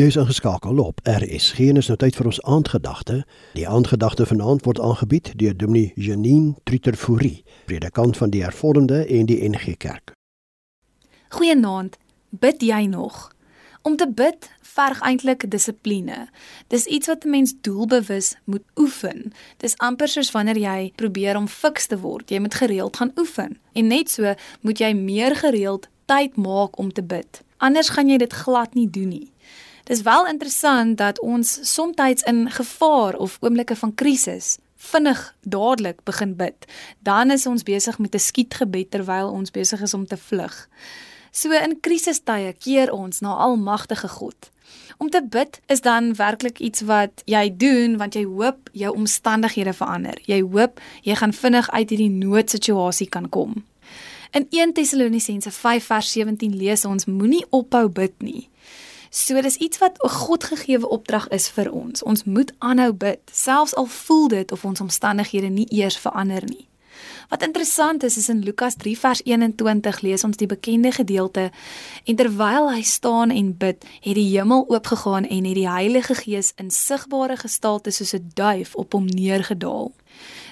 Jy is ingeskakel op RSG en is nou tyd vir ons aandgedagte. Die aandgedagte vanaand word aangebied deur Dominee Janine Trutterfourie, predikant van die Hervormde en die NG Kerk. Goeienaand. Bid jy nog? Om te bid verg eintlik dissipline. Dis iets wat 'n mens doelbewus moet oefen. Dis amper soos wanneer jy probeer om fiks te word. Jy moet gereeld gaan oefen. En net so moet jy meer gereeld tyd maak om te bid. Anders gaan jy dit glad nie doen nie. Dis wel interessant dat ons soms in gevaar of oomblikke van krisis vinnig dadelik begin bid. Dan is ons besig met 'n skietgebed terwyl ons besig is om te vlug. So in krisistye keer ons na Almagtige God. Om te bid is dan werklik iets wat jy doen want jy hoop jou omstandighede verander. Jy hoop jy gaan vinnig uit hierdie noodsituasie kan kom. In 1 Tessalonisense 5 vers 17 lees ons moenie ophou bid nie. So dis iets wat 'n Godgegewe opdrag is vir ons. Ons moet aanhou bid, selfs al voel dit of ons omstandighede nie eers verander nie. Wat interessant is, is in Lukas 3 vers 21 lees ons die bekende gedeelte en terwyl hy staan en bid, het die hemel oopgegaan en het die Heilige Gees in sigbare gestalte soos 'n duif op hom neergedaal.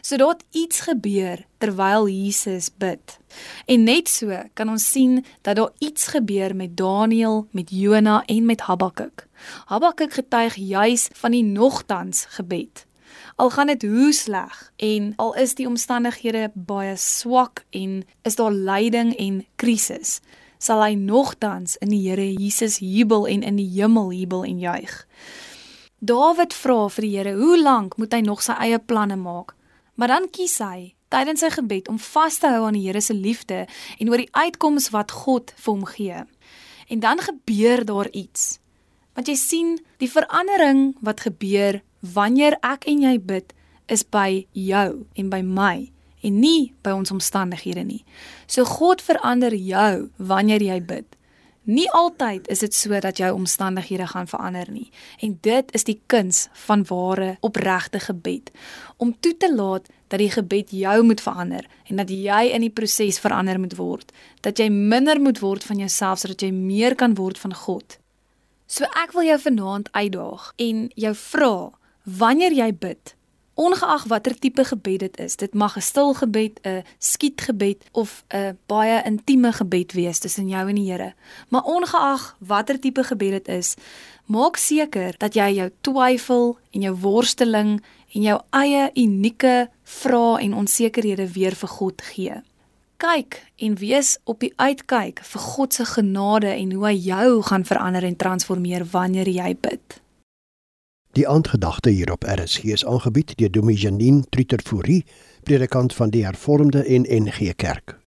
So daar iets gebeur terwyl Jesus bid. En net so kan ons sien dat daar iets gebeur met Daniël, met Jona en met Habakuk. Habakuk getuig juis van die nogtans gebed. Al gaan dit hoe sleg en al is die omstandighede baie swak en is daar lyding en krisis, sal hy nogtans in die Here Jesus jubel en in die hemel jubel en juig. Dawid vra vir die Here, hoe lank moet hy nog sy eie planne maak? Maar dan kies hy tydens sy gebed om vas te hou aan die Here se liefde en oor die uitkoms wat God vir hom gee. En dan gebeur daar iets. Want jy sien, die verandering wat gebeur wanneer ek en jy bid, is by jou en by my en nie by ons omstandighede nie. So God verander jou wanneer jy bid. Nie altyd is dit so dat jou omstandighede gaan verander nie. En dit is die kuns van ware opregte gebed om toe te laat dat die gebed jou moet verander en dat jy in die proses verander moet word, dat jy minder moet word van jouself sodat jy meer kan word van God. So ek wil jou vanaand uitdaag en jou vra, wanneer jy bid, ongeag watter tipe gebed dit is. Dit mag 'n stil gebed, 'n skietgebed of 'n baie intieme gebed wees tussen jou en die Here. Maar ongeag watter tipe gebed dit is, maak seker dat jy jou twyfel en jou worsteling en jou eie unieke vrae en onsekerhede weer vir God gee. Kyk en wees op die uitkyk vir God se genade en hoe hy jou gaan verander en transformeer wanneer jy bid. Die aandgedagte hier op RSG is aangebied deur Dominee Janine Trutterfourie, predikant van die Hervormde en NG Kerk.